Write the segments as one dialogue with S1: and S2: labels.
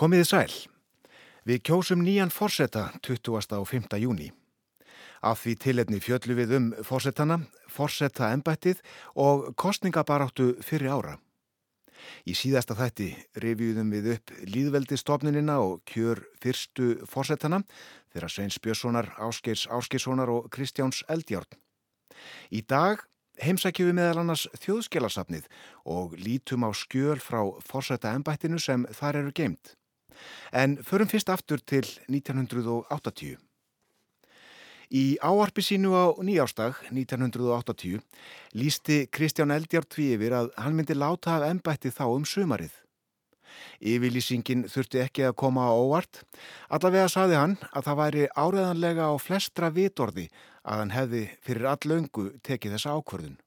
S1: Komiði sæl. Við kjósum nýjan fórseta 20. og 5. júni. Af því tilefni fjöllu við um fórsetana, fórseta embættið og kostningabaráttu fyrir ára. Í síðasta þætti reviðum við upp líðveldistofnunina og kjör fyrstu fórsetana þeirra Sveins Björnssonar, Áskeirs Áskeirssonar og Kristjáns Eldjárn. Í dag heimsækjum við meðal annars þjóðskelarsafnið og lítum á skjöl frá fórseta embættinu sem þar eru geimt. En förum fyrst aftur til 1980. Í áarpi sínu á nýjástag 1980 lísti Kristján Eldjárn því yfir að hann myndi láta af embætti þá um sumarið. Yfirlýsingin þurfti ekki að koma á óvart. Allavega saði hann að það væri áreðanlega á flestra vitorði að hann hefði fyrir allöngu tekið þessa ákvörðun.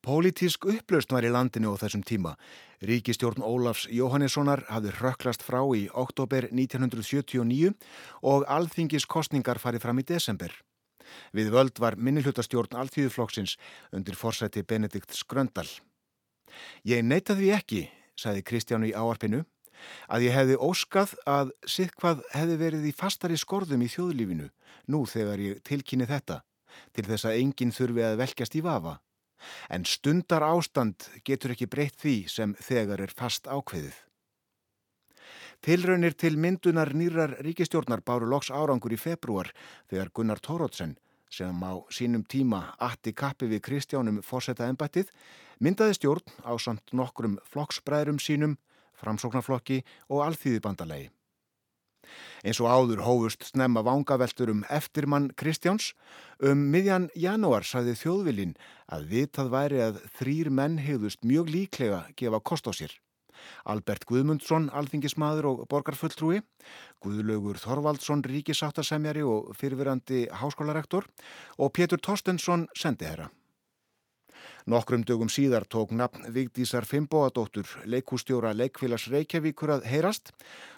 S1: Pólitísk upplaust var í landinu á þessum tíma. Ríkistjórn Ólafs Jóhannessonar hafði röklast frá í oktober 1979 og alþingis kostningar farið fram í desember. Við völd var minnilhutastjórn Alþýðuflokksins undir forsæti Benedikt Skröndal. Ég neytaði því ekki, sagði Kristjánu í áarpinu, að ég hefði óskað að siðkvað hefði verið í fastari skorðum í þjóðlífinu nú þegar ég tilkynni þetta til þess að enginn þurfi að velkjast í vafa. En stundar ástand getur ekki breytt því sem þegar er fast ákveðið. Tilraunir til myndunar nýrar ríkistjórnar báru loks árangur í februar þegar Gunnar Tórótsen sem á sínum tíma atti kappi við Kristjánum fórsetta ennbættið myndaði stjórn á samt nokkrum flokksbræðrum sínum, framsóknarflokki og alþýðibandalegi. Eins og áður hófust snemma vangaveltur um eftirmann Kristjáns. Um miðjan janúar sæði þjóðvilin að vitað væri að þrýr menn hefðust mjög líklega gefa kost á sér. Albert Guðmundsson, alþingismadur og borgarfulltrúi, Guðlaugur Þorvaldsson, ríkisáttasemjari og fyrirverandi háskólarektor og Pétur Torstensson, sendiherra. Nokkrum dögum síðar tók nafn Vigdísar Fimboadóttur leikústjóra Leikfélags Reykjavíkur að heyrast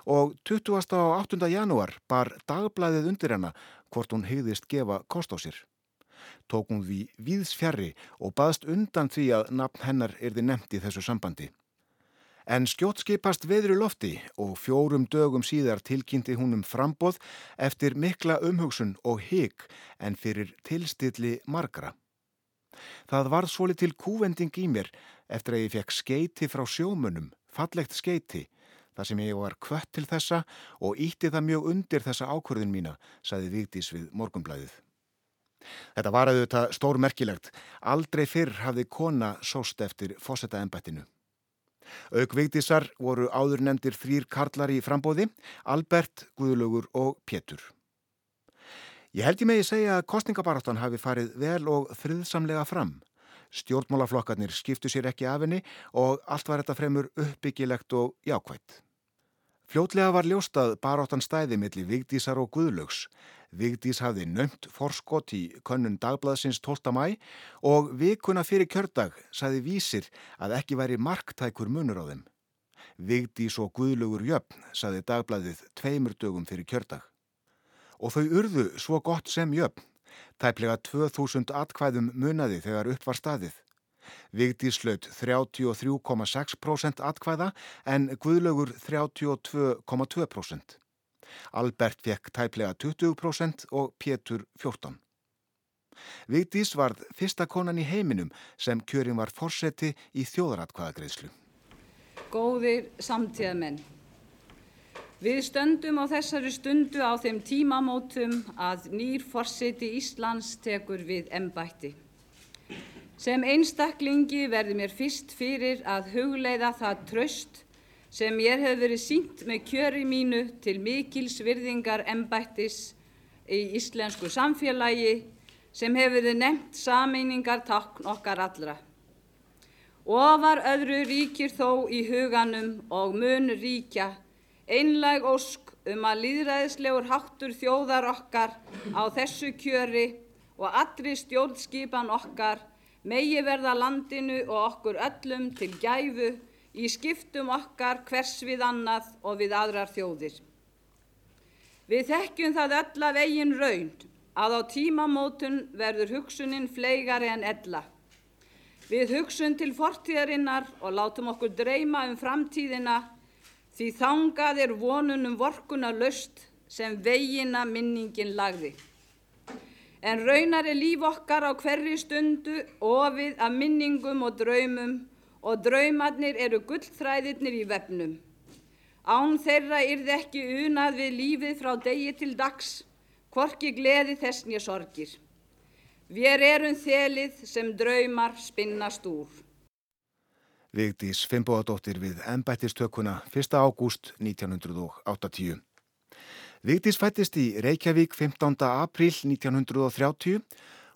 S1: og 20. og 8. janúar bar dagblæðið undir hana hvort hún hegðist gefa kost á sér. Tók hún því víðsfjari og baðst undan því að nafn hennar erði nefnt í þessu sambandi. En skjótt skipast veðru lofti og fjórum dögum síðar tilkynnti hún um frambóð eftir mikla umhugsun og hygg en fyrir tilstilli margra. Það varð svoli til kúvending í mér eftir að ég fekk skeiti frá sjómunum, fallegt skeiti, þar sem ég var kvött til þessa og ítti það mjög undir þessa ákvörðin mína, saði Vigdís við morgumblæðið. Þetta var auðvitað stórmerkilegt. Aldrei fyrr hafði kona sóst eftir fósetta ennbættinu. Auk Vigdísar voru áður nefndir þrýr karlar í frambóði, Albert, Guðlugur og Pétur. Ég held ég megi segja að kostningabaráttan hafi farið vel og friðsamlega fram. Stjórnmálaflokkarnir skiptu sér ekki af henni og allt var þetta fremur uppbyggilegt og jákvætt. Fljótlega var ljóstað baráttan stæði millir Vigdísar og Guðlögs. Vigdís hafði nömt forskott í könnun dagblaðsins 12. mæ og vikuna fyrir kjördag saði vísir að ekki væri marktækur munur á þeim. Vigdís og Guðlögur jöfn saði dagblaðið tveimur dögum fyrir kjördag og þau urðu svo gott sem jöfn. Tæplega 2000 atkvæðum munaði þegar upp var staðið. Vigdís slaut 33,6% atkvæða en Guðlaugur 32,2%. Albert fekk tæplega 20% og Pétur 14%. Vigdís varð fyrsta konan í heiminum sem kjörin var fórseti í þjóðratkvæðagreðslu.
S2: Góðir samtíðamenn. Við stöndum á þessari stundu á þeim tímamótum að nýr forseti Íslands tekur við embætti. Sem einstaklingi verði mér fyrst fyrir að hugleiða það tröst sem ég hef verið sínt með kjöri mínu til mikils virðingar embættis í íslensku samfélagi sem hefur verið nefnt sameiningar takn okkar allra. Ofar öðru ríkir þó í huganum og mun ríkja einlæg ósk um að líðræðislegur háttur þjóðar okkar á þessu kjöri og allri stjórnskipan okkar megi verða landinu og okkur öllum til gæfu í skiptum okkar hvers við annað og við aðrar þjóðir. Við þekkjum það öll af eigin raun að á tímamótun verður hugsunin fleigari en ella. Við hugsun til fortíðarinnar og látum okkur dreyma um framtíðina Því þangað er vonunum vorkuna löst sem vegina minningin lagði. En raunar er líf okkar á hverri stundu ofið af minningum og draumum og draumarnir eru gullþræðirnir í vefnum. Án þeirra yrði ekki unað við lífið frá degi til dags, hvorki gleði þess nýja sorgir. Við erum þelið sem draumar spinnast úr.
S1: Vigdís Fimboðadóttir við ennbættistökuna 1. ágúst 1980. Vigdís fættist í Reykjavík 15. april 1930.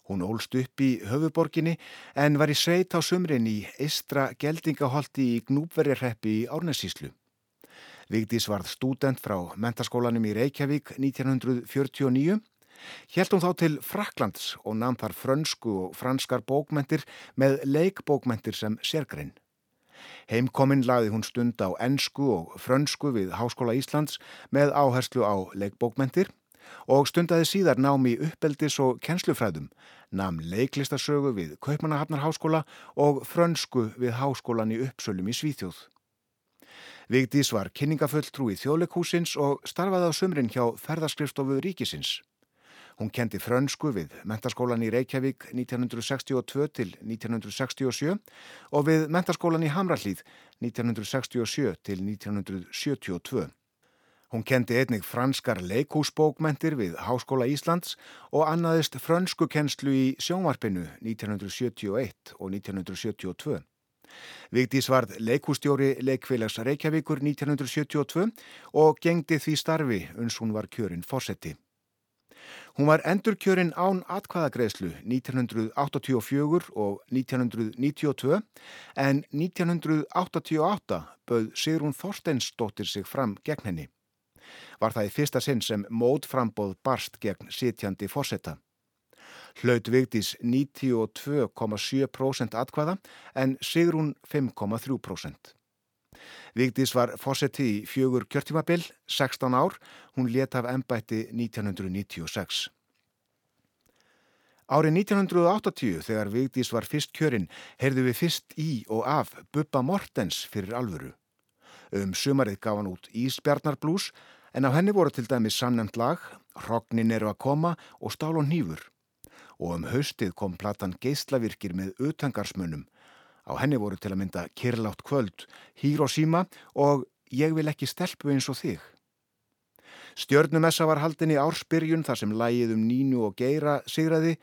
S1: Hún ólst upp í höfuborginni en var í sveit á sumrin í Istra Geldingaholti í Gnúbverjarreppi í Árnessíslu. Vigdís varð stúdent frá mentaskólanum í Reykjavík 1949. Hjælt hún þá til Fraklands og namn þar frönsku og franskar bókmentir með leikbókmentir sem sérgrein. Heimkominn laði hún stund á ennsku og frönsku við Háskóla Íslands með áherslu á leikbókmentir og stundaði síðar námi uppeldis og kennslufræðum, namn leiklistasögu við Kaupmannahafnarháskóla og frönsku við Háskólan í Uppsölum í Svíþjóð. Vigdís var kynningafull trúi þjóðleikhúsins og starfaði á sumrin hjá ferðarskrifstofu ríkisins. Hún kendi frönsku við mentaskólan í Reykjavík 1962 til 1967 og við mentaskólan í Hamrallíð 1967 til 1972. Hún kendi einnig franskar leikúsbókmentir við Háskóla Íslands og annaðist frönsku kennslu í sjónvarpinu 1971 og 1972. Vigdís varð leikústjóri leikfélags Reykjavíkur 1972 og gengdi því starfi uns hún var kjörinn fósetti. Hún var endurkjörinn án atkvaðagreðslu 1984 og 1992 en 1988 bauð Sigrún Þorsteinsdóttir sig fram gegn henni. Var það í fyrsta sinn sem mótframbóð barst gegn sitjandi fórsetta. Hlaut vigdís 92,7% atkvaða en Sigrún 5,3%. Vigdís var fósetti í fjögur kjörtímabill, 16 ár, hún leta af ennbætti 1996. Árið 1980 þegar Vigdís var fyrst kjörinn heyrðu við fyrst í og af Bubba Mortens fyrir alvöru. Um sumarið gaf hann út Ísbjarnarblús en á henni voru til dæmi sannemt lag, Rognin eru að koma og Stál og nýfur. Og um haustið kom platan Geistlavirkir með utangarsmunum Á henni voru til að mynda Kirlátt kvöld, Hiroshima og Ég vil ekki stelpu eins og þig. Stjörnumessa var haldin í ársbyrjun þar sem lægið um Nínu og Geira sigraði,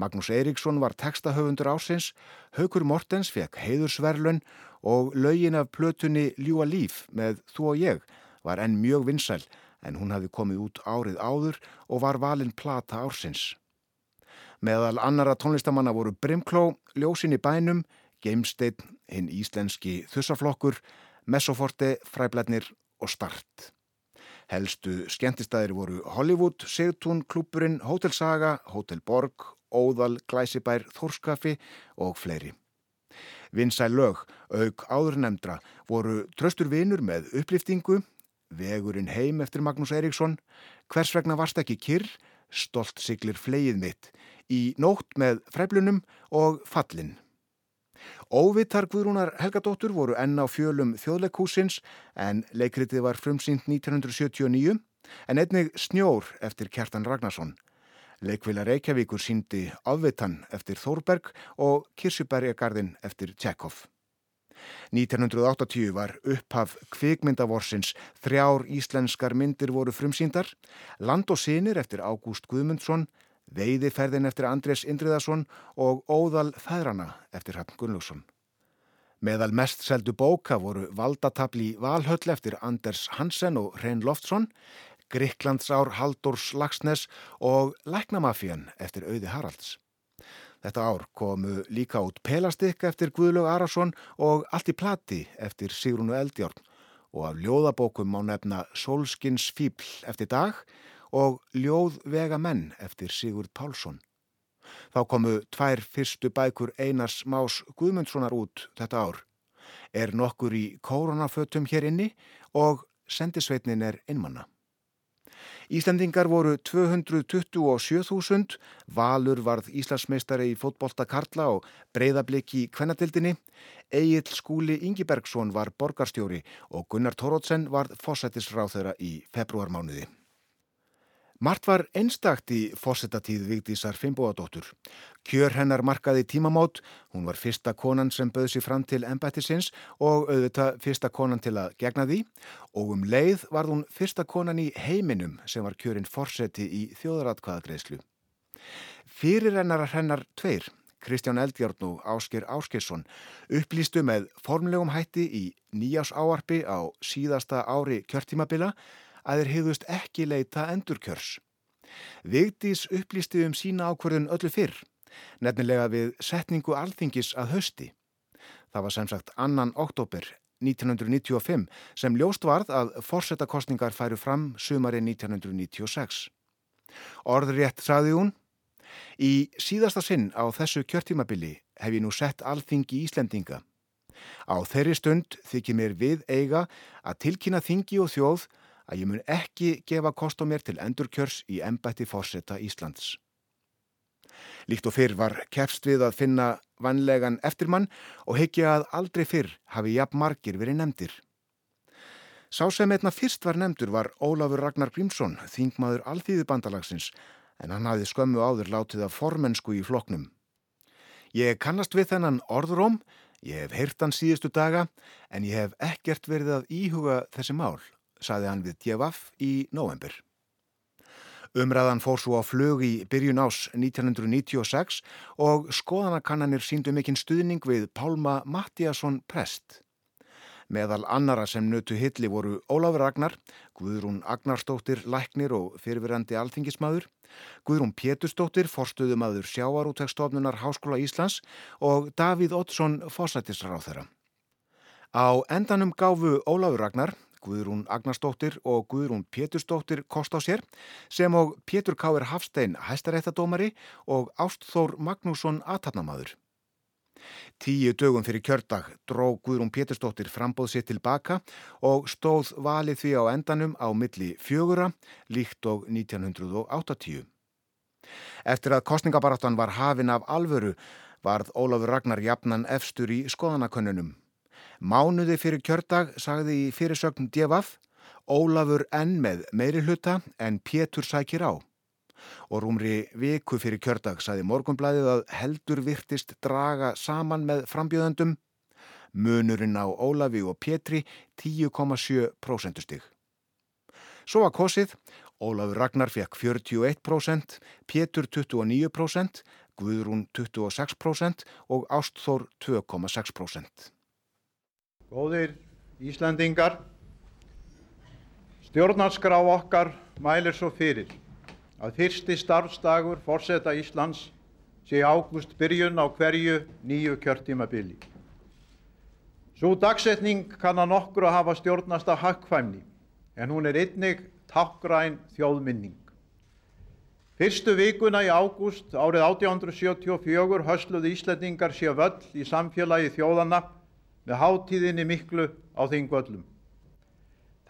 S1: Magnús Eiríksson var textahöfundur ásins, Haugur Mortens fekk heiðursverlun og laugin af plötunni Ljúa líf með Þú og ég var enn mjög vinsæl en hún hafi komið út árið áður og var valin plata ársins. Meðal annara tónlistamanna voru Brimkló, Ljósin í bænum, Geimsteinn, hinn íslenski þussaflokkur, Messoforte, Fræbladnir og Start. Helstu skemmtistæðir voru Hollywood, Sigtún, Klúpurinn, Hotel Saga, Hotel Borg, Óðal, Glæsibær, Þórskafi og fleiri. Vinsæ lög, auk áðurnemdra, voru tröstur vinur með upplýftingu, Vegurinn heim eftir Magnús Eiríksson, Hvers vegna varst ekki kyrr, Stolt siglir fleið mitt, Í nótt með fræblunum og Fallin. Óvitar Guðrúnar Helgadóttur voru enn á fjölum þjóðleikhúsins en leikritið var frumsýnt 1979 en einnig Snjór eftir Kjartan Ragnarsson. Leikvila Reykjavíkur síndi Afvitan eftir Þórberg og Kirsjubergagarðin eftir Tjekov. 1980 var upphaf kvikmyndavorsins þrjár íslenskar myndir voru frumsýndar, Land og sinir eftir Ágúst Guðmundsson, Veiðiferðin eftir Andrés Indriðarsson og Óðal Fæðrana eftir Hafn Gunnlaugsson. Meðal mest seldu bóka voru Valdatabli Valhöll eftir Anders Hansen og Reyn Loftsson, Gríklandsár Haldórs Lagsnes og Læknamafían eftir Auði Haralds. Þetta ár komu líka út Pelastik eftir Guðlaug Arason og Allt í plati eftir Sigrunu Eldjórn og af ljóðabókum má nefna Solskins Fíbl eftir dag og Ljóð vega menn eftir Sigurd Pálsson. Þá komu tvær fyrstu bækur Einars Más Guðmundssonar út þetta ár. Er nokkur í koronafötum hér inni og sendisveitnin er innmanna. Íslandingar voru 227.000, Valur varð Íslandsmeistari í fótbolta Karla og breyðabliki í kvennatildinni, Egil Skúli Ingibergsson var borgarstjóri og Gunnar Tórótsen var fósættisráþöra í februarmánuði. Mart var einstakt í fósettatíð Vigdísar Fimboadóttur. Kjör hennar markaði tímamót, hún var fyrsta konan sem böði sér fram til embættisins og auðvitað fyrsta konan til að gegna því og um leið var hún fyrsta konan í heiminum sem var kjörinn fórseti í þjóðratkvæðagreislu. Fyrir hennar hennar tveir, Kristján Eldjárn og Ásker Áskesson, upplýstu með formlegum hætti í nýjás áarpi á síðasta ári kjörtímabila að þeir hefðust ekki leita endurkjörs. Vigdís upplýsti um sína ákverðun öllu fyrr, nefnilega við setningu alþingis að hösti. Það var sem sagt annan oktober 1995 sem ljóst varð að fórsetakostningar færu fram sumari 1996. Orðrétt saði hún, í síðasta sinn á þessu kjörtímabili hef ég nú sett alþingi Íslendinga. Á þeirri stund þykir mér við eiga að tilkynna þingi og þjóð að ég mun ekki gefa kost á mér til endurkjörs í embætti fórseta Íslands. Líkt og fyrr var kefst við að finna vanlegan eftirmann og heikja að aldrei fyrr hafi jafn margir verið nefndir. Sá sem einna fyrst var nefndur var Ólafur Ragnar Grímsson, þingmaður alþýðu bandalagsins, en hann hafði skömmu áður látið af formensku í floknum. Ég kannast við þennan orðróm, ég hef heyrt hann síðustu daga, en ég hef ekkert verið að íhuga þessi mál saði hann við Djevaf í november. Umræðan fór svo á flög í byrjun ás 1996 og skoðanakannanir síndu mikinn stuðning við Pálma Mattíasson Prest. Meðal annara sem nötu hilli voru Ólafur Ragnar, Guðrún Agnarstóttir, Læknir og fyrirverandi alþingismadur, Guðrún Pétustóttir, forstuðumadur sjáarútvegsstofnunar Háskóla Íslands og Davíð Ottsson, fósættisráð þeirra. Á endanum gáfu Ólafur Ragnar Guðrún Agnarsdóttir og Guðrún Pétursdóttir kost á sér sem og Pétur Káir Hafstein hæstaréttadómari og Ástþór Magnússon aðtarnamaður. Tíu dögum fyrir kjördag dró Guðrún Pétursdóttir frambóð sér tilbaka og stóð valið því á endanum á milli fjögura líkt og 1980. Eftir að kostningabaráttan var hafin af alvöru varð Ólafur Ragnar jafnan efstur í skoðanakönnunum. Mánuði fyrir kjördag sagði í fyrirsögn Djevaf Ólafur enn með meiri hluta en Pétur sækir á. Og rúmri viku fyrir kjördag sagði morgunblæðið að heldur virtist draga saman með frambjöðendum. Munurinn á Ólafi og Pétri 10,7% stig. Svo var kosið, Ólafur Ragnar fekk 41%, Pétur 29%, Guðrún 26% og Ástþór 2,6%.
S3: Góðir Íslandingar, stjórnarskrá okkar mælir svo fyrir að fyrsti starfstagur fórseta Íslands sé ágúst byrjun á hverju nýju kjörtímabili. Svo dagsetning kann að nokkru að hafa stjórnast að hakkfæmni en hún er einnig takkræn þjóðminning. Fyrstu vikuna í ágúst árið 1874 hösluði Íslandingar sé völl í samfélagi þjóðana með hátíðinni miklu á þingvöllum.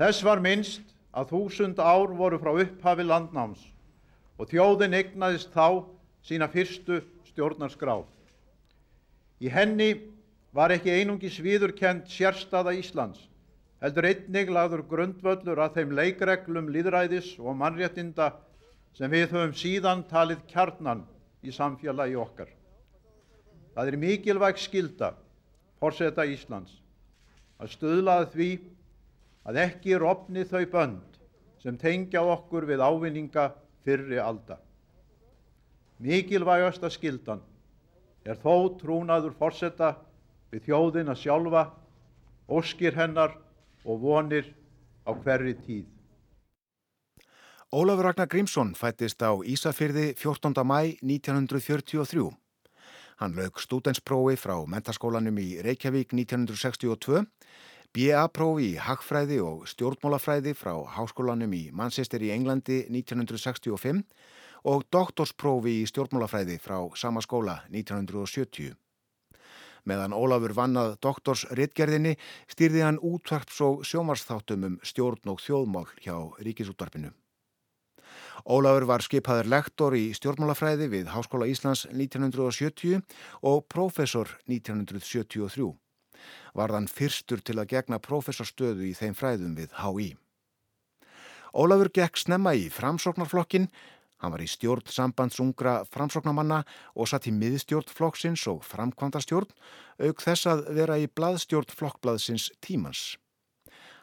S3: Þess var minnst að þúsund ár voru frá upphafi landnáms og þjóðin egnaðist þá sína fyrstu stjórnarskrá. Í henni var ekki einungi svíðurkend sérstaða Íslands, heldur einnig lagður grundvöllur að þeim leikreglum líðræðis og mannréttinda sem við höfum síðan talið kjarnan í samfélagi okkar. Það er mikilvæg skilda forseta Íslands að stuðlaði því að ekki rofni þau bönd sem tengja okkur við ávinninga fyrri alda. Mikilvægasta skildan er þó trúnaður forseta við þjóðina sjálfa, óskir hennar og vonir á hverri tíð.
S1: Ólafur Ragnar Grímsson fættist á Ísafyrði 14. mæ 1943. Hann lög stúdensprófi frá mentaskólanum í Reykjavík 1962, BA-prófi í Hagfræði og stjórnmálafræði frá Háskólanum í Manchester í Englandi 1965 og doktorsprófi í stjórnmálafræði frá sama skóla 1970. Meðan Ólafur vannað doktorsritgerðinni stýrði hann útvarps og sjómarsþáttum um stjórn og þjóðmál hjá Ríkisútvarpinu. Ólafur var skipaður lektor í stjórnmálafræði við Háskóla Íslands 1970 og profesor 1973. Var þann fyrstur til að gegna profesorstöðu í þeim fræðum við HÍ. Ólafur gekk snemma í framsóknarflokkin, hann var í stjórn sambandsungra framsóknarmanna og satt í miðstjórn flokksins og framkvæmdastjórn, auk þess að vera í blaðstjórn flokkblaðsins tímans.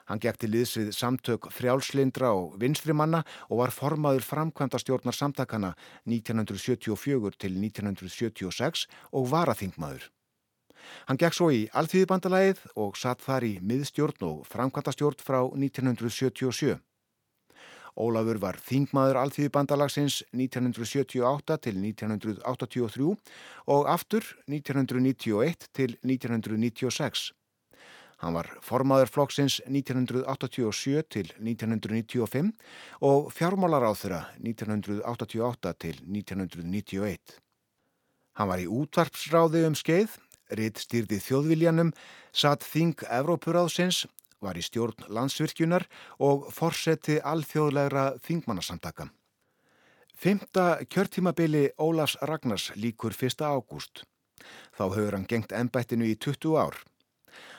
S1: Hann gekk til liðs við samtök frjálslindra og vinstrimanna og var formaður framkvæmda stjórnar samtakana 1974 til 1976 og varaþingmaður. Hann gekk svo í Alþýðibandalagið og satt þar í miðstjórn og framkvæmda stjórn frá 1977. Ólafur var þingmaður Alþýðibandalagsins 1978 til 1983 og aftur 1991 til 1996. Hann var formaður flokksins 1987 til 1995 og fjármálar á þeirra 1988 til 1991. Hann var í útvarpsráði um skeið, ritt stýrði þjóðviljanum, satt þing Evrópuráðsins, var í stjórn landsvirkjunar og forseti alþjóðlegra þingmannasamtaka. Fymta kjörtímabili Ólafs Ragnars líkur 1. ágúst. Þá höfur hann gengt ennbættinu í 20 ár.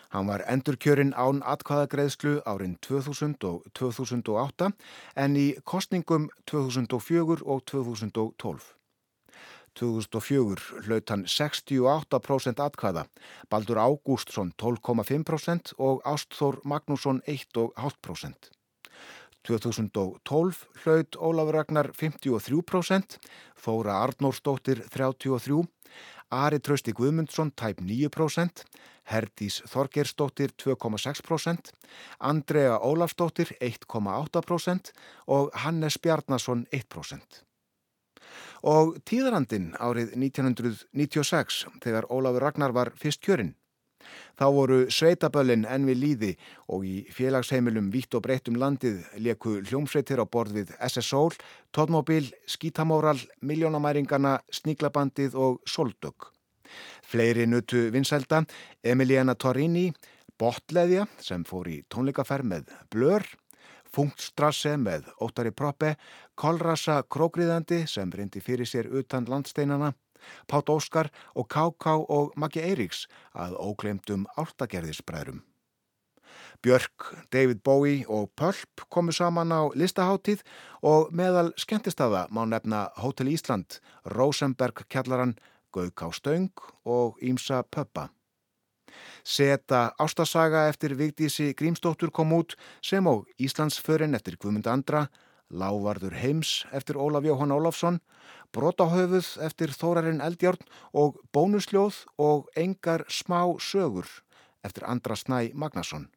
S1: Hann var endurkjörinn án atkvæðagreðslu árin 2000 og 2008 en í kostningum 2004 og 2012. 2004 hlaut hann 68% atkvæða, Baldur Ágústsson 12,5% og Ástþór Magnússon 1,5%. 2012 hlaut Ólafur Ragnar 53%, Þóra Arnórsdóttir 33%, Ari Trausti Guðmundsson tæp 9%, Herdís Þorgersdóttir 2,6%, Andrea Ólafsdóttir 1,8% og Hannes Bjarnason 1%. Og tíðarandin árið 1996 þegar Ólafur Ragnar var fyrst kjörinn. Þá voru sveitaböllin enn við líði og í félagsheimilum vítt og breytt um landið leku hljómsveitir á borð við SSOL, Tóðmobil, Skítamóral, Miljónamæringana, Sníklabandið og Soldögg. Fleiri nutu vinsælda, Emiliana Torrini, Botleðja sem fór í tónleikaferð með Blör, Fungstrasse með Óttari Proppe, Kolrasa Krókriðandi sem reyndi fyrir sér utan landsteinana, Pátt Óskar og Káká og Maggi Eiríks að óglemdum áltagerðisbræðrum. Björk, David Bowie og Pölp komu saman á listaháttíð og meðal skemmtistafa má nefna Hotel Ísland, Rosenberg kjallaran, Gauk á Stöng og Ímsa Pöppa. Seta ástasaga eftir Vigdísi Grímsdóttur kom út sem á Íslandsförin eftir Guðmund Andra, Lávarður Heims eftir Ólaf Jóhann Ólafsson, Brótahöfuð eftir Þórarinn Eldjárn og Bónusljóð og Engar smá sögur eftir Andra Snæ Magnason.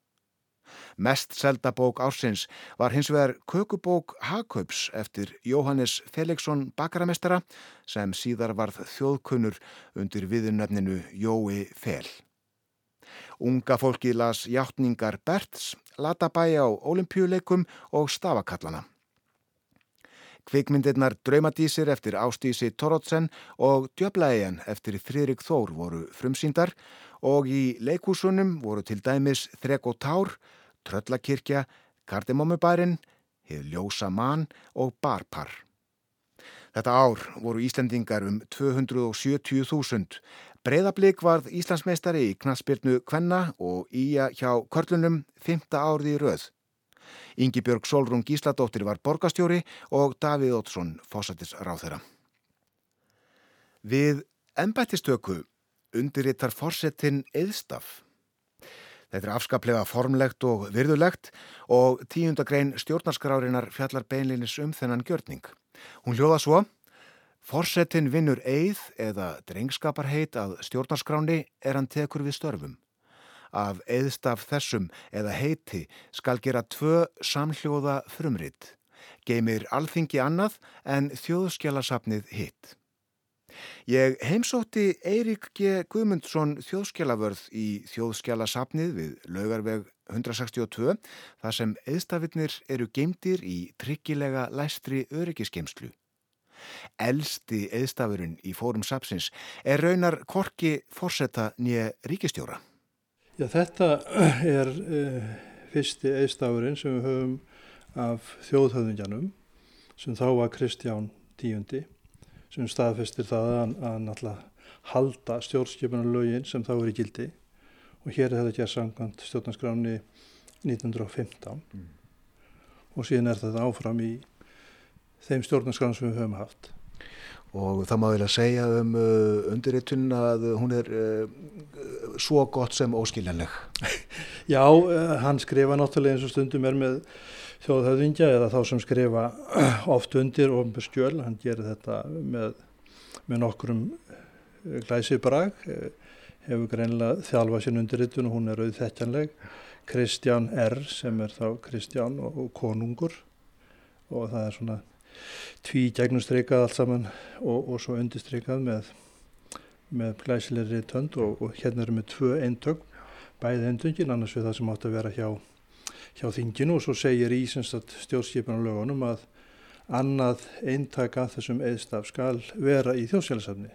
S1: Mest selda bók ársins var hins vegar kökubók Hakaups eftir Jóhannes Felixson bakaramestara sem síðar varð þjóðkunnur undir viðunöfninu Jói Fel. Unga fólki las hjáttningar Berts, Latabæi á olimpíuleikum og Stafakallana. Kvikmyndirnar Draumadísir eftir Ástísi Torótsen og Djöblægin eftir Friðrik Þór voru frumsýndar og í leikúsunum voru til dæmis Þrek og Tár, Tröllakirkja, Kardemómubærin, Hið Ljósa Man og Barpar. Þetta ár voru Íslandingar um 270.000. Breiðablík varð Íslandsmeistari í knaspirnu Kvenna og Íja hjá Körlunum 5. árið í rauð. Ingi Björg Solrún Gísladóttir var borgastjóri og Davíð Ótsson fósatis ráð þeirra. Við ennbættistöku undirittar forsettinn eðstaf. Þetta er afskaplega formlegt og virðulegt og tíundagrein stjórnarskrárinar fjallar beinlinis um þennan gjörning. Hún hljóða svo, forsettinn vinnur eið eða drengskaparheit að stjórnarskráni er hann tekur við störfum. Af eðstaf þessum eða heiti skal gera tvö samhljóða frumritt. Geimir alþingi annað en þjóðskjálasafnið hitt. Ég heimsótti Eirík G. Guðmundsson þjóðskjálavörð í þjóðskjálasafnið við laugarveg 162 þar sem eðstafinnir eru geimdir í tryggilega læstri öryggisgeimslu. Elsti eðstafurinn í fórum sapsins er raunar korki forsetta nýja ríkistjóra.
S4: Já, þetta er uh, fyrsti eðstafurinn sem við höfum af þjóðhauðingjanum sem þá var Kristján tíundi sem staðfestir það að, að náttúrulega halda stjórnskipunar lögin sem þá eru í gildi. Og hér er þetta gert samkvæmt stjórnarskráni 1915 mm. og síðan er þetta áfram í þeim stjórnarskráni sem við höfum haft.
S1: Og það má vel að segja um uh, undirritun að hún er uh, svo gott sem óskiljanleg.
S4: Já, uh, hann skrifa náttúrulega eins og stundum er með þjóðhauðingja eða þá sem skrifa oft undir og með skjöl, hann gerir þetta með, með nokkrum uh, glæsið brag uh, hefur greinlega þjálfað sín undirritun og hún er auðþettjanleg Kristján R sem er þá Kristján og, og konungur. Og það er svona tví gegnumstreikað allt saman og, og svo undirstreikað með, með glæsilegri tönd og, og hérna erum við tvö eintök, bæði eindöngin annars við það sem átt að vera hjá, hjá þinginu og svo segir í stjórnskipunarlögunum að annað eintaka þessum eðstaf skal vera í þjóðsjálfsafni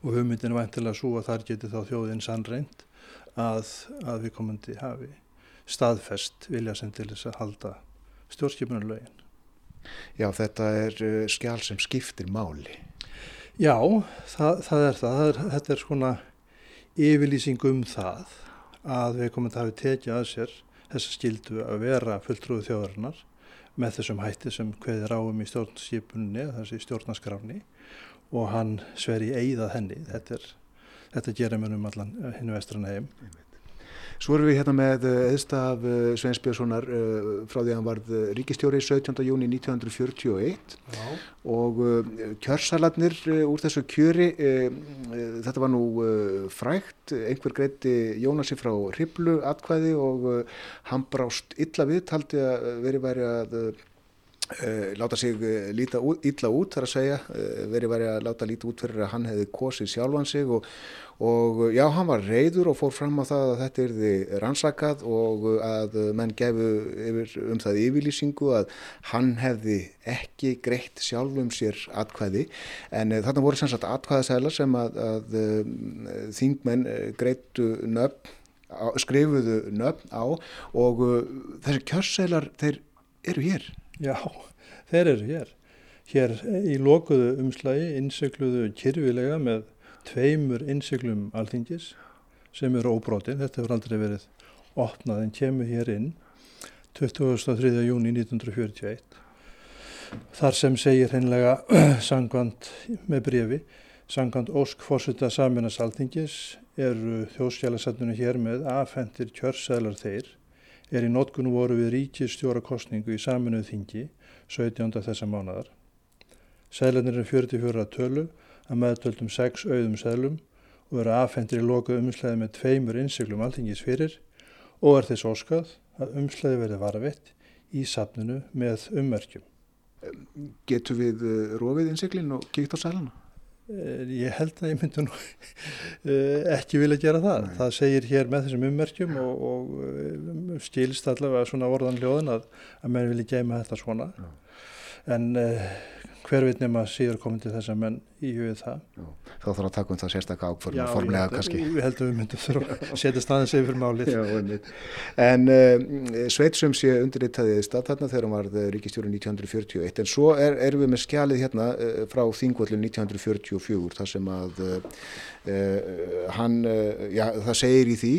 S4: og hugmyndin vantilega svo að þar geti þá þjóðin sannreint að, að við komandi hafi staðfest vilja sem til þess að halda stjórnskipunarlögin.
S1: Já, þetta er uh, skjál sem skiptir máli.
S4: Já, það, það er það. það er, þetta er svona yfirlýsing um það að við komum að hafa tekið að sér þessa skildu að vera fulltrúið þjóðarinnar með þessum hætti sem hverðir áum í stjórnskipunni, þessi stjórnaskráni og hann sver í eigðað henni. Þetta, er, þetta gerir mér um allan hinn vestran heim.
S1: Svo erum við hérna með eðstaf eh, eh, Sveins Björnssonar eh, frá því að hann varð ríkistjóri 17. júni 1941 Já. og kjörsalarnir úr þessu kjöri, þetta var nú frægt, einhver greiti Jónasi frá Hriblu atkvæði og hann brást illa við, taldi að veri væri að láta sig uh, líta út, illa út þar að segja, uh, verið væri að láta líta út fyrir að hann hefði kosið sjálfan sig og, og já, hann var reyður og fór fram á það að þetta erði rannsakað og að menn gefu yfir, um það yfirlýsingu að hann hefði ekki greitt sjálfum sér atkvæði. En þarna voru sannsagt atkvæðasæla sem að, að þingmenn greittu nöfn, skrifuðu nöfn á og þessi kjörsælar þeir eru hér
S4: Já, þeir eru hér. Hér í lokuðu umslægi innsegluðu kyrfilega með tveimur innseglum alþingis sem eru óbrótin. Þetta hefur aldrei verið opnað en kemur hér inn 23. júni 1941. Þar sem segir hennilega sangvand með brefi, sangvand Ósk fórsutta saminas alþingis eru þjóðskjálasatnunu hér með afhendir kjörsælar þeir er í notkunu voru við ríkistjóra kostningu í saminuð þingi 17. þessa mánadar. Sælanir er 44 tölu að meðtöldum 6 auðum sælum og eru aðfendir í loka umslæði með tveimur innsiklum alþingis fyrir og er þess óskað að umslæði verði varfitt í safninu með ummerkjum.
S1: Getur við eh, rofið innsiklin og kíkt á sælana?
S4: Eh, ég held að ég myndi nú eh, ekki vilja gera það. Nei. Það segir hér með þessum ummerkjum og, og eh, skilst allavega svona orðan hljóðan að, að menn vilja geima þetta svona. Já. En uh, hver veit nema síður komið til þess að menn í hugið það. Já,
S1: þá þarf að taka um það sérstaklega ákvörðum formlega kannski.
S4: Já, ég held að við myndum þurfa að setja staðins yfir málið. Já,
S1: en uh, Sveitsum sé undirriðtaðið stað þarna þegar hann var ríkistjóru 1941 en svo er, erum við með skjalið hérna uh, frá Þingvöldum 1944 þar sem að uh, hann, já það segir í því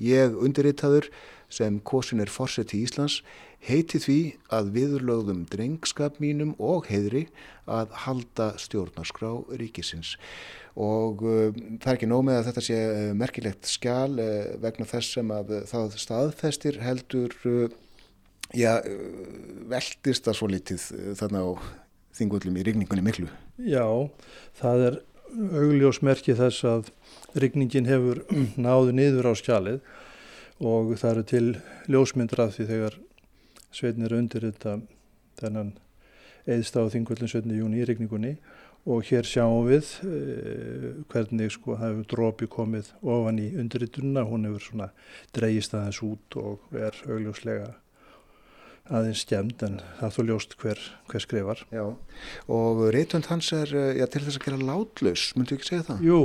S1: ég undirriðtaður sem kosin er fórsett í Íslands heiti því að viðurlögðum drengskap mínum og heidri að halda stjórnarskrá ríkisins og uh, það er ekki nóg með að þetta sé uh, merkilegt skjál uh, vegna þess sem að það staðfestir heldur já, veldist það svo litið þarna á þingvöldum í rigningunni miklu.
S4: Já, það er augljósmerki þess að rigningin hefur náðu niður á skjalið og það eru til ljósmyndir af því þegar sveitnir undir þetta þennan eðstáð þingvöldin 17. júni í regningunni og hér sjáum við eh, hvernig sko það hefur drópi komið ofan í undirritununa, hún hefur svona dreyist aðeins út og er augljóslega aðeins skemmt en það þó ljóst hver, hver skrifar.
S1: Já og reytund hans er eh, já, til þess að gera látlaus, myndu ekki segja það?
S4: Jú,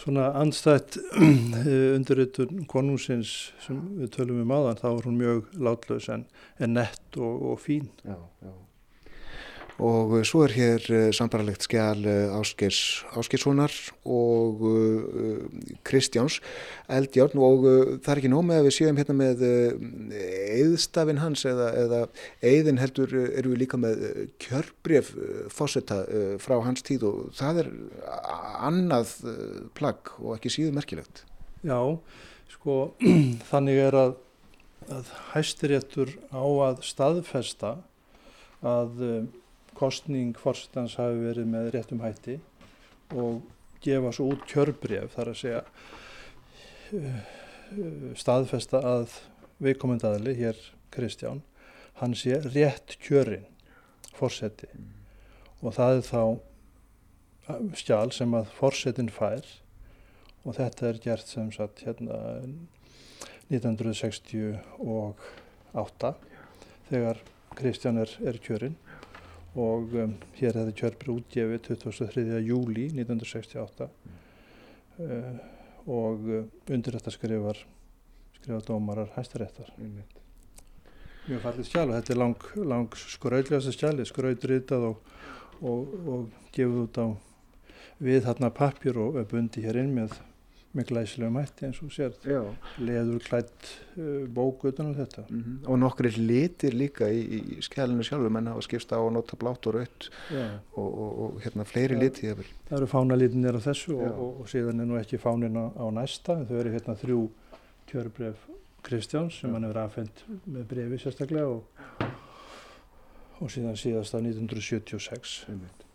S4: svona anstætt undirritun konungsins sem við tölum um aðan þá er hún mjög látlaus en, en nett og, og fín
S1: já, já. Og uh, svo er hér uh, sambaralegt skjál Áskeirssonar og Kristjáns Eldjárn og það er ekki nóg með að við séum hérna með eðstafinn hans eða, eða eðin heldur eru við líka með kjörbref fósetta frá hans tíð og það er annað plagg og ekki síðu merkilegt.
S4: Já, sko þannig er að að hæstiréttur á að staðfesta að kostning fórstans hafi verið með réttum hætti og gefa svo út kjörbref þar að segja uh, staðfesta að viðkomendadali hér Kristján hann sé rétt kjörin fórseti mm. og það er þá uh, skjál sem að fórsetin fær og þetta er gert sem sagt hérna 1968 þegar Kristján er, er kjörinn og um, hér hefði kjörbrið útgefið 23. júli 1968 mm. uh, og uh, undir þetta skrifar skrifar dómarar hæstaréttar mm. mjög fallið skjál og þetta er lang, lang skraudlegasta skjali skraudritað og, og, og gefið út á við þarna pappjur og bundi hér inn með með glæsilega mætti eins og sér leður klætt uh, bók utan á þetta. Mm
S1: -hmm. og nokkri litir líka í, í skjælinu sjálfur menn hafa skipst á að nota blátt og raut og, og, og hérna fleiri ja. liti
S4: það eru fánalitinir á þessu og, og síðan er nú ekki fánin á, á næsta þau eru hérna þrjú kjörbref Kristjáns sem Já. hann hefur aðfendt með brefi sérstaklega og síðan síðast á 1976 einmitt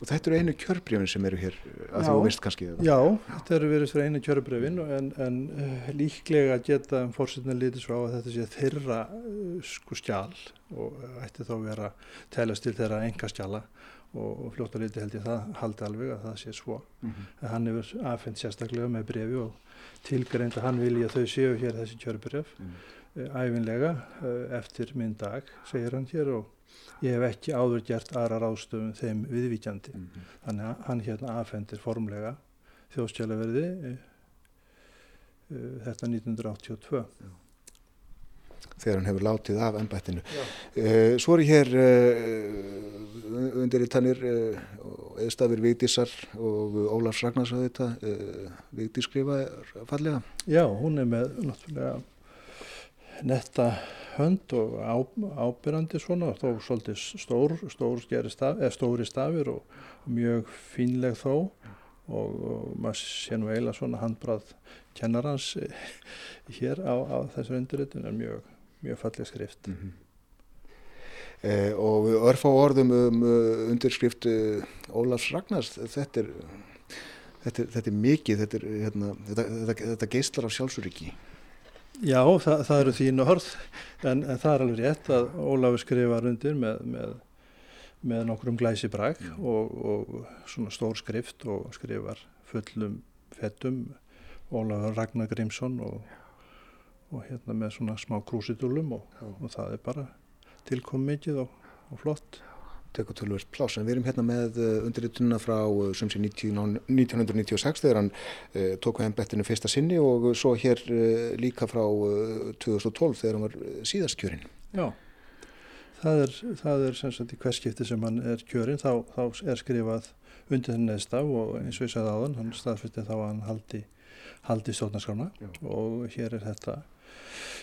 S1: Og þetta eru einu kjörbreyfin sem eru hér að já, þú veist kannski
S4: það? Já, þetta eru verið fyrir einu kjörbreyfin en, en uh, líklega geta fórsettin litið svo á að þetta sé þeirra uh, sko skjál og ætti þá vera telast til þeirra enga skjala og, og fljóta litið held ég það haldi alveg að það sé svo. Mm -hmm. Hann hefur aðfendt sérstaklega með brefi og tilgreind að hann vilja þau séu hér þessi kjörbreyf mm -hmm. uh, æfinlega eftir minn dag, segir hann hér og ég hef ekki áður gert aðra ráðstöfum þeim viðvíkjandi. Mm -hmm. þannig að hann hérna aðfendir formlega þjóðstjálaverði uh, uh, þetta 1982 Já.
S1: þegar hann hefur látið af ennbættinu uh, svo er ég hér uh, undir í tannir eðstafir Vigdísar og Ólars Ragnarsson þetta Vigdís skrifa fallega.
S4: Já, hún er með náttúrulega netta hönd og á, ábyrrandi svona þó svolítið stór, stór staf, stóri stafir og mjög fínleg þó og, og maður sé nú eiginlega svona handbrað kennarans hér á, á þessu undirritun er mjög, mjög fallið skrift. Mm -hmm.
S1: eh, og örfá orðum um uh, undirskrift uh, Ólafs Ragnars, þetta er, þetta er, þetta er mikið, þetta, er, hérna, þetta, þetta geistlar af sjálfsöryggi.
S4: Já, það, það eru þínu orð en, en það er alveg rétt að Ólafur skrifar undir með, með, með nokkrum glæsi bræk og, og svona stór skrift og skrifar fullum fettum Ólafur Ragnar Grímsson og, og hérna með svona smá krúsitúlum og, og það er bara tilkom mikið og flott
S1: tekur tölvöld plás en við erum hérna með uh, undirritununa frá sem sé 1996 þegar hann uh, tók við ennbettinu fyrsta sinni og svo hér líka frá 2012 þegar hann var síðast kjörinn.
S4: Já, það er, það er sem sagt í hverskipti sem hann er kjörinn þá, þá er skrifað undir þenni neðstaf og eins og ég sagði aðan hann staðfyrti þá að hann haldi, haldi stjórnarskrána og hér er þetta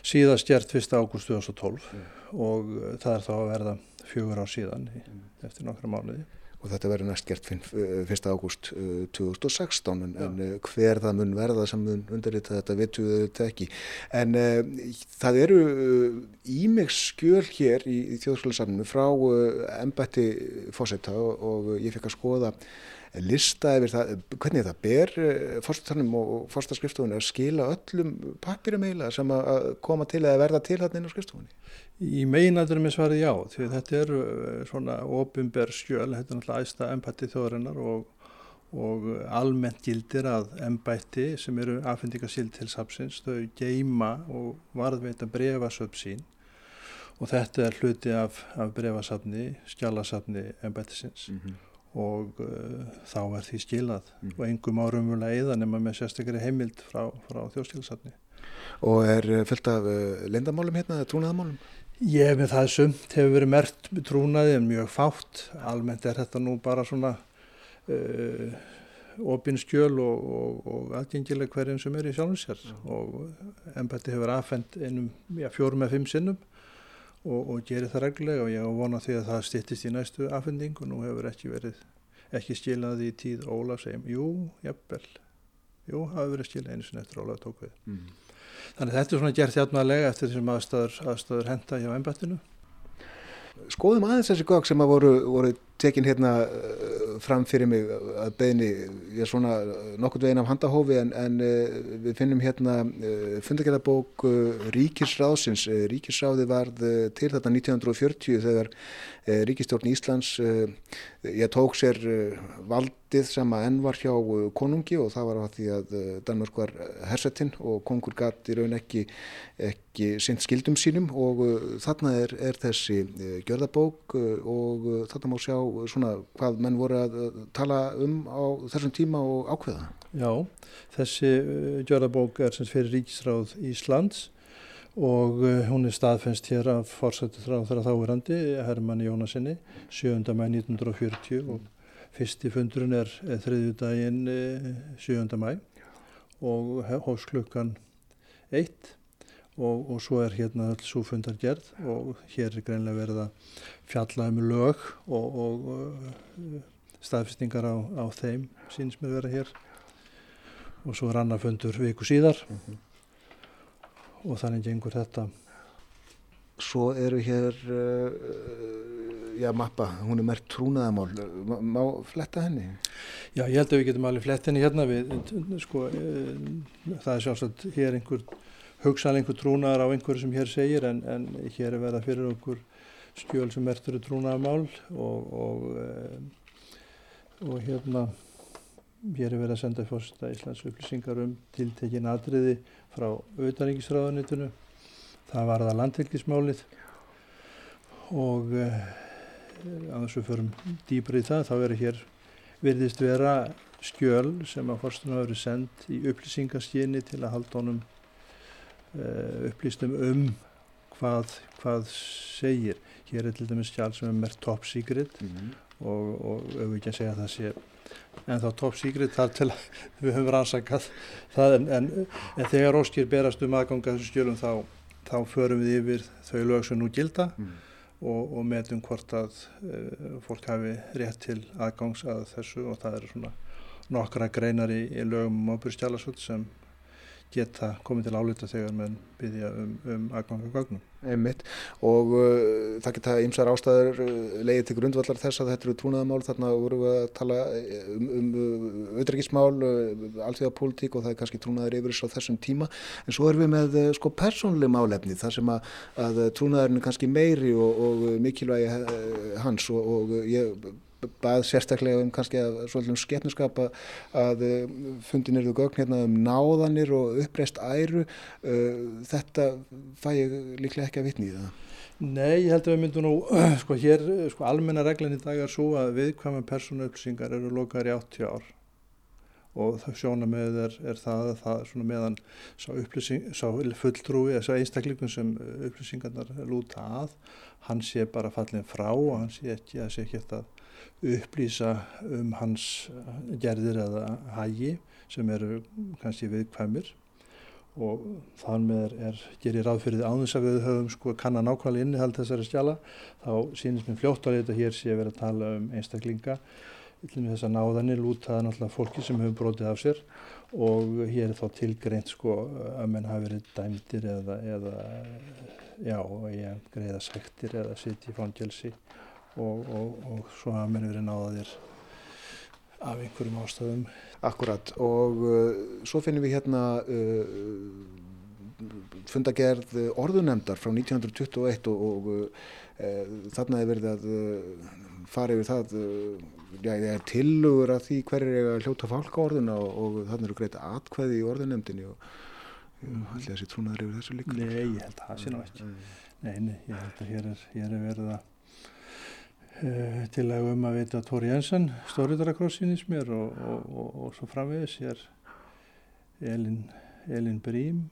S4: síðast gert 1. ágúst 2012 Já. og það er þá að verða fjögur ár síðan mm. eftir nokkra mánuði.
S1: Og þetta verður næst gert 1. ágúst 2016 en, en eh, hver það mun verða sem mun undirrita þetta vittuðu þetta ekki. En uh, það eru uh, skjöl hér í, í þjóðskólasamninu frá uh, embætti fósetta og, og ég fekk að skoða lista yfir það, hvernig það ber fórstatarnum og fórstarskrifstofunni að skila öllum pappirum eila sem að koma til að verða til hann inn á skrifstofunni?
S4: Í meginaldurum er svarið já, því þetta eru eh, svona ofinber skjöl, þetta er náttúrulega æsta embætti þjóðarinnar og, og almennt gildir að embætti sem eru afhendingarsild til sapsins, þau geima og varðveita brefasöp sín og þetta er hluti af, af brefasafni, skjálasafni embættisins mm -hmm. og uh, þá er því skilað mm -hmm. og engum árumvöla eða nema með sérstaklega heimild frá, frá þjóðskjálasafni.
S1: Og er fullt af uh, lendamálum hérna, trúnaðamálum?
S4: Ég með það sumt hefur verið mert trúnaði en mjög fátt. Almennt er þetta nú bara svona uh, opinskjöl og, og, og aðgengileg hverjum sem er í sjálfum sér Já. og ennbætti hefur aðfend fjórum eða fimm sinnum og, og gerir það reglulega og ég vona því að það stittist í næstu aðfending og nú hefur ekki verið ekki skilaði í tíð Óla segjum, jú, jafnvel jú, hefur verið skilað einu sinni eftir Óla tók við mm. Þannig þetta er svona gert hjálpnaðlega eftir þessum aðstöður, aðstöður henda hjá ennbættinu
S1: Skoðum aðeins þessi gögg sem að voru, voru tekin hérna uh, fram fyrir mig að beðni, ég er svona nokkur veginn af handahófi en, en uh, við finnum hérna uh, fundagjörðabók Ríkisráðsins. Ríkisráði varð til þetta 1940 þegar Ríkistjórn Íslands ég tók sér valdið sem að enn var hjá konungi og það var að því að Danmörk var hersettinn og kongur gatt í raun ekki, ekki sint skildum sínum og þarna er, er þessi gjörðabók og þarna má sjá svona hvað menn voru að tala um á þessum tíma og ákveða?
S4: Já, þessi uh, gjörðabók er sem fyrir Ríkisráð Íslands og uh, hún er staðfennst hér af fórsættutráð þegar þáverandi Hermann Jónasinni 7. mæ 1940 og fyrsti fundurinn er þriðju daginn 7. mæ og hós klukkan 1 og, og svo er hérna alls svo fundar gerð og hér er greinlega verið að fjalla um lög og, og uh, staðfestingar á, á þeim síns með vera hér. Og svo er annar fundur viku síðar. Mm -hmm. og þannig gengur þetta.
S1: Svo eru hér uh, já, mappa, hún er mert trúnaðamál má, má fletta henni?
S4: Já, ég held að við getum alveg flett henni hérna. Við, sko, uh, það er sjálfsagt hér einhver hugsaðal einhver trúnaðar á einhverju sem hér segir en, en hér er verða fyrir okkur skjöl sem ertur trúnaðamál og, og, e, og hérna hér er verið að senda fórsta Íslands upplýsingar um tiltekin atriði frá auðaríkisráðunitinu það var það landhelgismálið og e, að þess að við förum dýbra í það þá verður hér virðist vera skjöl sem að fórstunum hafa verið sendt í upplýsingaskynni til að halda honum upplýstum um hvað, hvað segir. Hér er til dæmis skjál sem er mert top secret mm -hmm. og, og við ekki að segja að það sé en þá top secret þar til við höfum rannsakað það en, en, en þegar óskýr berast um aðganga þessu skjölum þá, þá förum við yfir þau lög sem nú gilda mm. og, og metum hvort að uh, fólk hafi rétt til aðgangs að þessu og það eru svona nokkra greinar í, í lögum um ábyrgstjálasöld sem geta komið til álita þegar mann byggja um, um aðganga gögnum.
S1: Einmitt. Og uh, það geta ymsar ástæður uh, leiðið til grundvallar þess að þetta eru trúnaðamál þarna voru við að tala uh, um, um uh, auðrækismál, uh, allþjóða pólitík og það er kannski trúnaður yfir þess á þessum tíma. En svo erum við með uh, sko persónlega málefni þar sem að, að trúnaðurinn er kannski meiri og, og mikilvægi hans og, og ég bað sérstaklega um kannski að svolítið um skemmnuskap að eh, fundin eru gögn hérna um náðanir og uppreist æru. Eh, þetta fæ ég líklega ekki að vitni í það.
S4: Nei, ég held að við myndum nú sko hér, sko almenna reglan í dag er svo að viðkvæma persónu upplýsingar eru lokaður í 80 ár og það sjóna með er, er það að það svona meðan sá, sá fulltrúi, þess að einstaklingum sem upplýsingarnar lúta að, hann sé bara fallin frá og hann sé ekki að sé ekki að upplýsa um hans gerðir eða hægi sem eru kannski viðkvæmir. Og þann með er, er gerir ráðfyrir áðins að við höfum sko kannan ákvæmlega innihald þessari stjala þá sínist mér fljótt að þetta hér sé að vera að tala um einstaklinga þess að náðanir lútaða náttúrulega fólki sem hefur brotið af sér og hér er þá tilgreint sko að menn hafi verið dæmdir eða, eða já, ég greiða sektir eða sitt í fangelsi og, og, og svo hafa menn verið náðaðir af einhverjum ástöðum.
S1: Akkurat og uh, svo finnum við hérna uh, fundagerð orðunemdar frá 1921 og, og uh, þarna er verið að uh, fara yfir það, uh, já það er tilugur að því hverjir er að hljóta fálka orðuna og þarna eru greita atkvæði í orðunemdini og allir þessi trúnaður yfir þessu líka.
S4: Nei, ég held að það sé ná ekki. Nei, nei, ég held að hér er, hér er verið að Eh, til að um að veita Tóri Jensen stóriðarakrossinins mér og, og, og, og svo framvegis ég er Elin, Elin Brím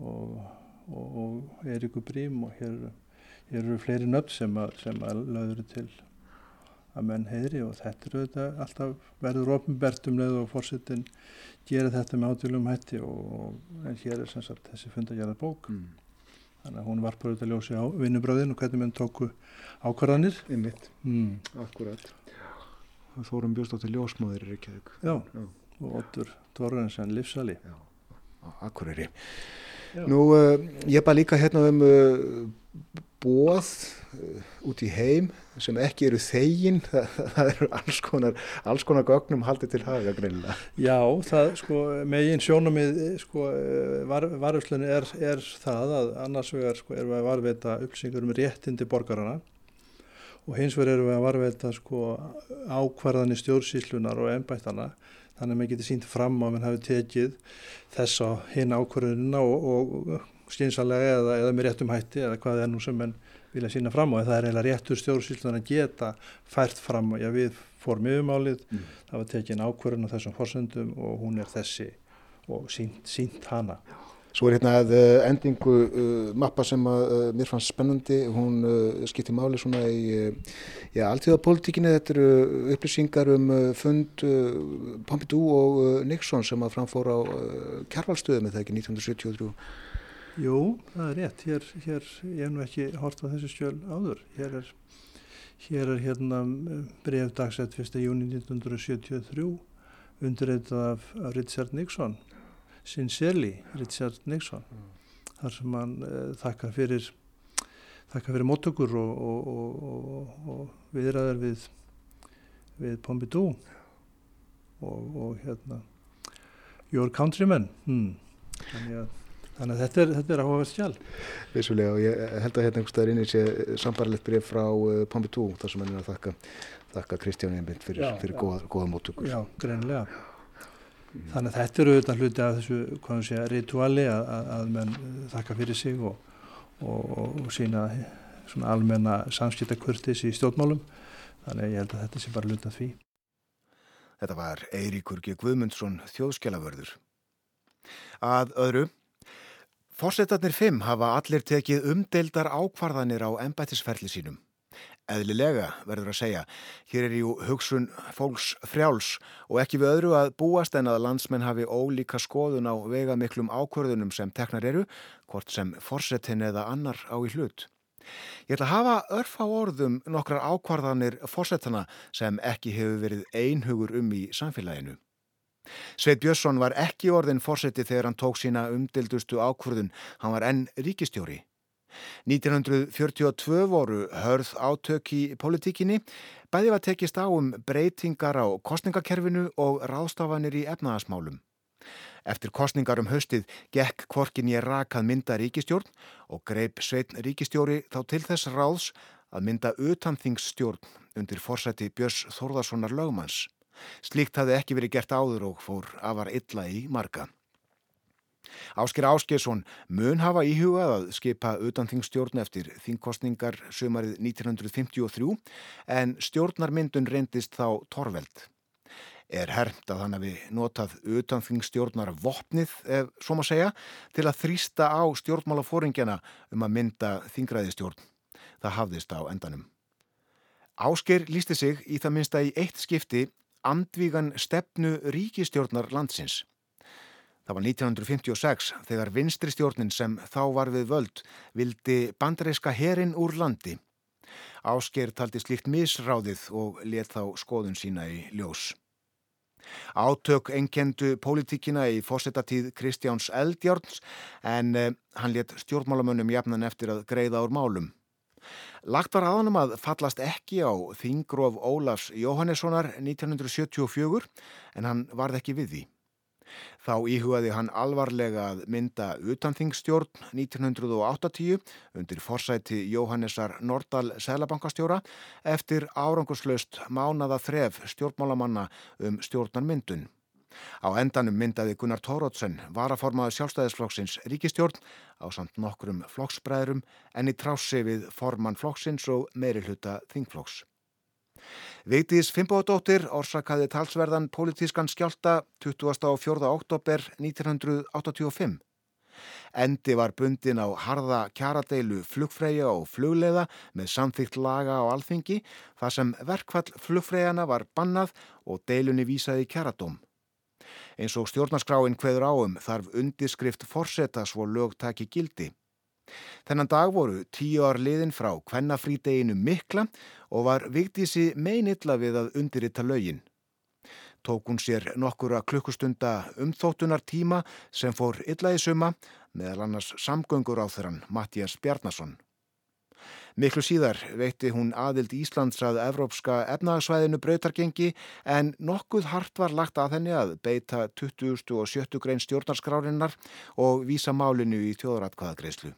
S4: og og Eiríku Brím og hér, hér eru fleiri nöfn sem að, sem að löður til að menn heiðri og þetta eru þetta alltaf verður ofnbært um leið og fórsetin gera þetta með átilum hætti og en hér er sem sagt þessi fundagjara bók. Mm. þannig að hún varpar auðvitað ljósi á vinnubröðin og hvernig menn tóku ákvarðanir.
S1: Einmitt, mm. akkurat Þórum Björnstóttir ljósmáður er ekki þau
S4: Já, Já, og Otur Dvorrensen Livsali Já,
S1: akkurýri Nú, uh, ég bað líka hérna um uh, bóð uh, út í heim sem ekki eru þegin, það, það eru alls konar, alls konar gögnum haldið til hafa greinilega.
S4: Já, það sko megin sjónumið sko var, varufslunni er, er það að annars vegar sko erum við að varveita upplýsingar um réttindi borgarana og hins vegar erum við að varveita sko ákvarðanir stjórnsýslunar og ennbættana þannig að maður getur sínt fram á að mann hafi tekið þess á hinn ákvörðunina og, og skynsalega eða, eða með réttum hætti eða hvað er nú sem mann vilja sína fram á en það er eiginlega réttur stjórnsýslan að geta fært fram og já við fórum yfirmálið, mm. það var tekið ákvörðun á þessum fórsöndum og hún er þessi og sínt, sínt hana.
S1: Svo er hérna að eh, endingu uh, mappa sem að uh, mér fannst spennandi, hún uh, skiptir máli svona í ja, alltíðapolitíkinni, þetta eru upplýsingar um fund Pompidou og Nixon sem að framfóra á kjærvalstöðum eða ekki 1973.
S4: Jú, það er rétt, hér, hér ég hef nú ekki hort á þessu skjöl áður, hér er, hér er hérna breyf dagsett 1. júni 1973 undirreitað af Richard Nixon Sincerely, Richard Nixon þar sem hann uh, þakka fyrir þakka fyrir móttökur og, og, og, og viðræðar við við Pompidou og hérna Your Countrymen hmm. þannig, að, þannig að þetta er, þetta er áhugaverð skjál
S1: Vissulega og ég held að hérna einhverstaðar inn í sé sambarlegt breyf frá uh, Pompidou þar sem hann er að þakka þakka Kristján Einbind fyrir, fyrir góða, góða móttökur
S4: Já, greinlega Mm. Þannig að þetta eru auðvitað hluti af þessu, hvað sé, rituali að, að, að menn þakka fyrir sig og, og, og sína svona almenna samskiptakurtis í stjórnmálum. Þannig að ég held að þetta sé bara hluti af því.
S1: Þetta var Eiríkur G. Guðmundsson, þjóðskjálaförður. Að öðru, fórsetarnir fimm hafa allir tekið umdeildar ákvarðanir á embættisferli sínum. Eðlilega verður að segja, hér er jú hugsun fólks frjáls og ekki við öðru að búast en að landsmenn hafi ólíka skoðun á vega miklum ákvörðunum sem teknar eru, hvort sem forsetin eða annar á í hlut. Ég ætla að hafa örf á orðum nokkrar ákvarðanir forsetana sem ekki hefur verið einhugur um í samfélaginu. Sveit Björnsson var ekki orðin forseti þegar hann tók sína umdildustu ákvörðun, hann var enn ríkistjóri. 1942 voru hörð átök í politíkinni, bæði var tekist á um breytingar á kostningakerfinu og ráðstafanir í efnaðasmálum. Eftir kostningar um höstið gekk kvorkin ég rakað mynda ríkistjórn og greip sveitn ríkistjóri þá til þess ráðs að mynda utanþingsstjórn undir forsæti Björns Þórðarssonar lögmanns. Slíkt hafði ekki verið gert áður og fór afar illa í marga. Ásker Áskesson mun hafa íhugað að skipa utanþingstjórn eftir þingkostningar sömarið 1953 en stjórnarmyndun reyndist þá torveld. Er hermt að hann hafi notað utanþingstjórnar vopnið, ef svo maður segja, til að þrýsta á stjórnmálafóringjana um að mynda þingræðistjórn. Það hafðist á endanum. Ásker lísti sig í það minnsta í eitt skipti andvígan stefnu ríkistjórnar landsins. Það var 1956 þegar vinstri stjórnin sem þá var við völd vildi bandareiska herin úr landi. Ásker taldi slíkt misráðið og let þá skoðun sína í ljós. Átök enkendu pólitíkina í fósettatíð Kristjáns Eldjárns en eh, hann let stjórnmálamönnum jafnan eftir að greiða úr málum. Lagt var aðanum að fallast ekki á Þingróf Ólafs Jóhannessonar 1974 en hann varð ekki við því. Þá íhugaði hann alvarlega að mynda utanþingstjórn 1980 undir forsæti Jóhannesar Nordal Sælabankastjóra eftir áranguslaust mánada þref stjórnmálamanna um stjórnarmyndun. Á endanum myndaði Gunnar Tórótsen varaformaði sjálfstæðisflokksins ríkistjórn á samt nokkrum flokksbræðrum en í trási við formann flokksins og meiri hluta þingflokks. Vigdís Fimboðdóttir orsakaði talsverðan politískan skjálta 24. oktober 1985. Endi var bundin á harða kjaradeilu flugfræja og flugleiða með samþygt laga á alþingi þar sem verkfall flugfræjana var bannað og deilunni vísaði kjaradóm. Eins og stjórnarskráin hveður áum þarf undirskrift forseta svo lög taki gildi. Þennan dag voru tíu ár liðin frá kvennafrídeginu mikla og var viktísi meinilla við að undirrita lögin. Tók hún sér nokkura klukkustunda umþóttunar tíma sem fór illa í suma meðal annars samgöngur á þeirran Mattias Bjarnason. Miklu síðar veitti hún aðild Íslands að Evrópska efnagsvæðinu brautargengi en nokkuð hart var lagt að henni að beita 20. og 70. grein stjórnarskrárinnar og vísa málinu í þjóðratkvaðagreyslu.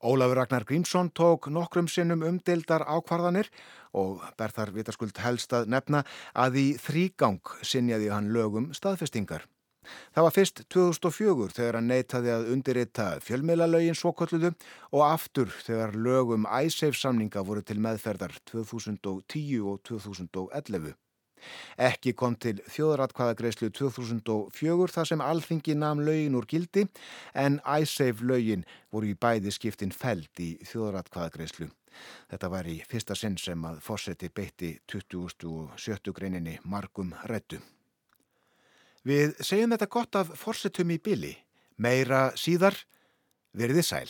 S1: Ólafur Ragnar Grímsson tók nokkrum sinnum umdeildar ákvarðanir og ber þar vitaskuld helst að nefna að í þrýgang sinjaði hann lögum staðfestingar. Það var fyrst 2004 þegar hann neytaði að undirrita fjölmiðlalögin svokölluðu og aftur þegar lögum æseif samninga voru til meðferðar 2010 og 2011. Ekki kom til þjóðratkvæðagreyslu 2004 þar sem alþingi namn lögin úr gildi en æseif lögin voru í bæði skiptin feld í þjóðratkvæðagreyslu. Þetta var í fyrsta sinn sem að fórseti beitti 2070 greininni margum rættu. Við segjum þetta gott af fórsetum í bili. Meira síðar verði sæl.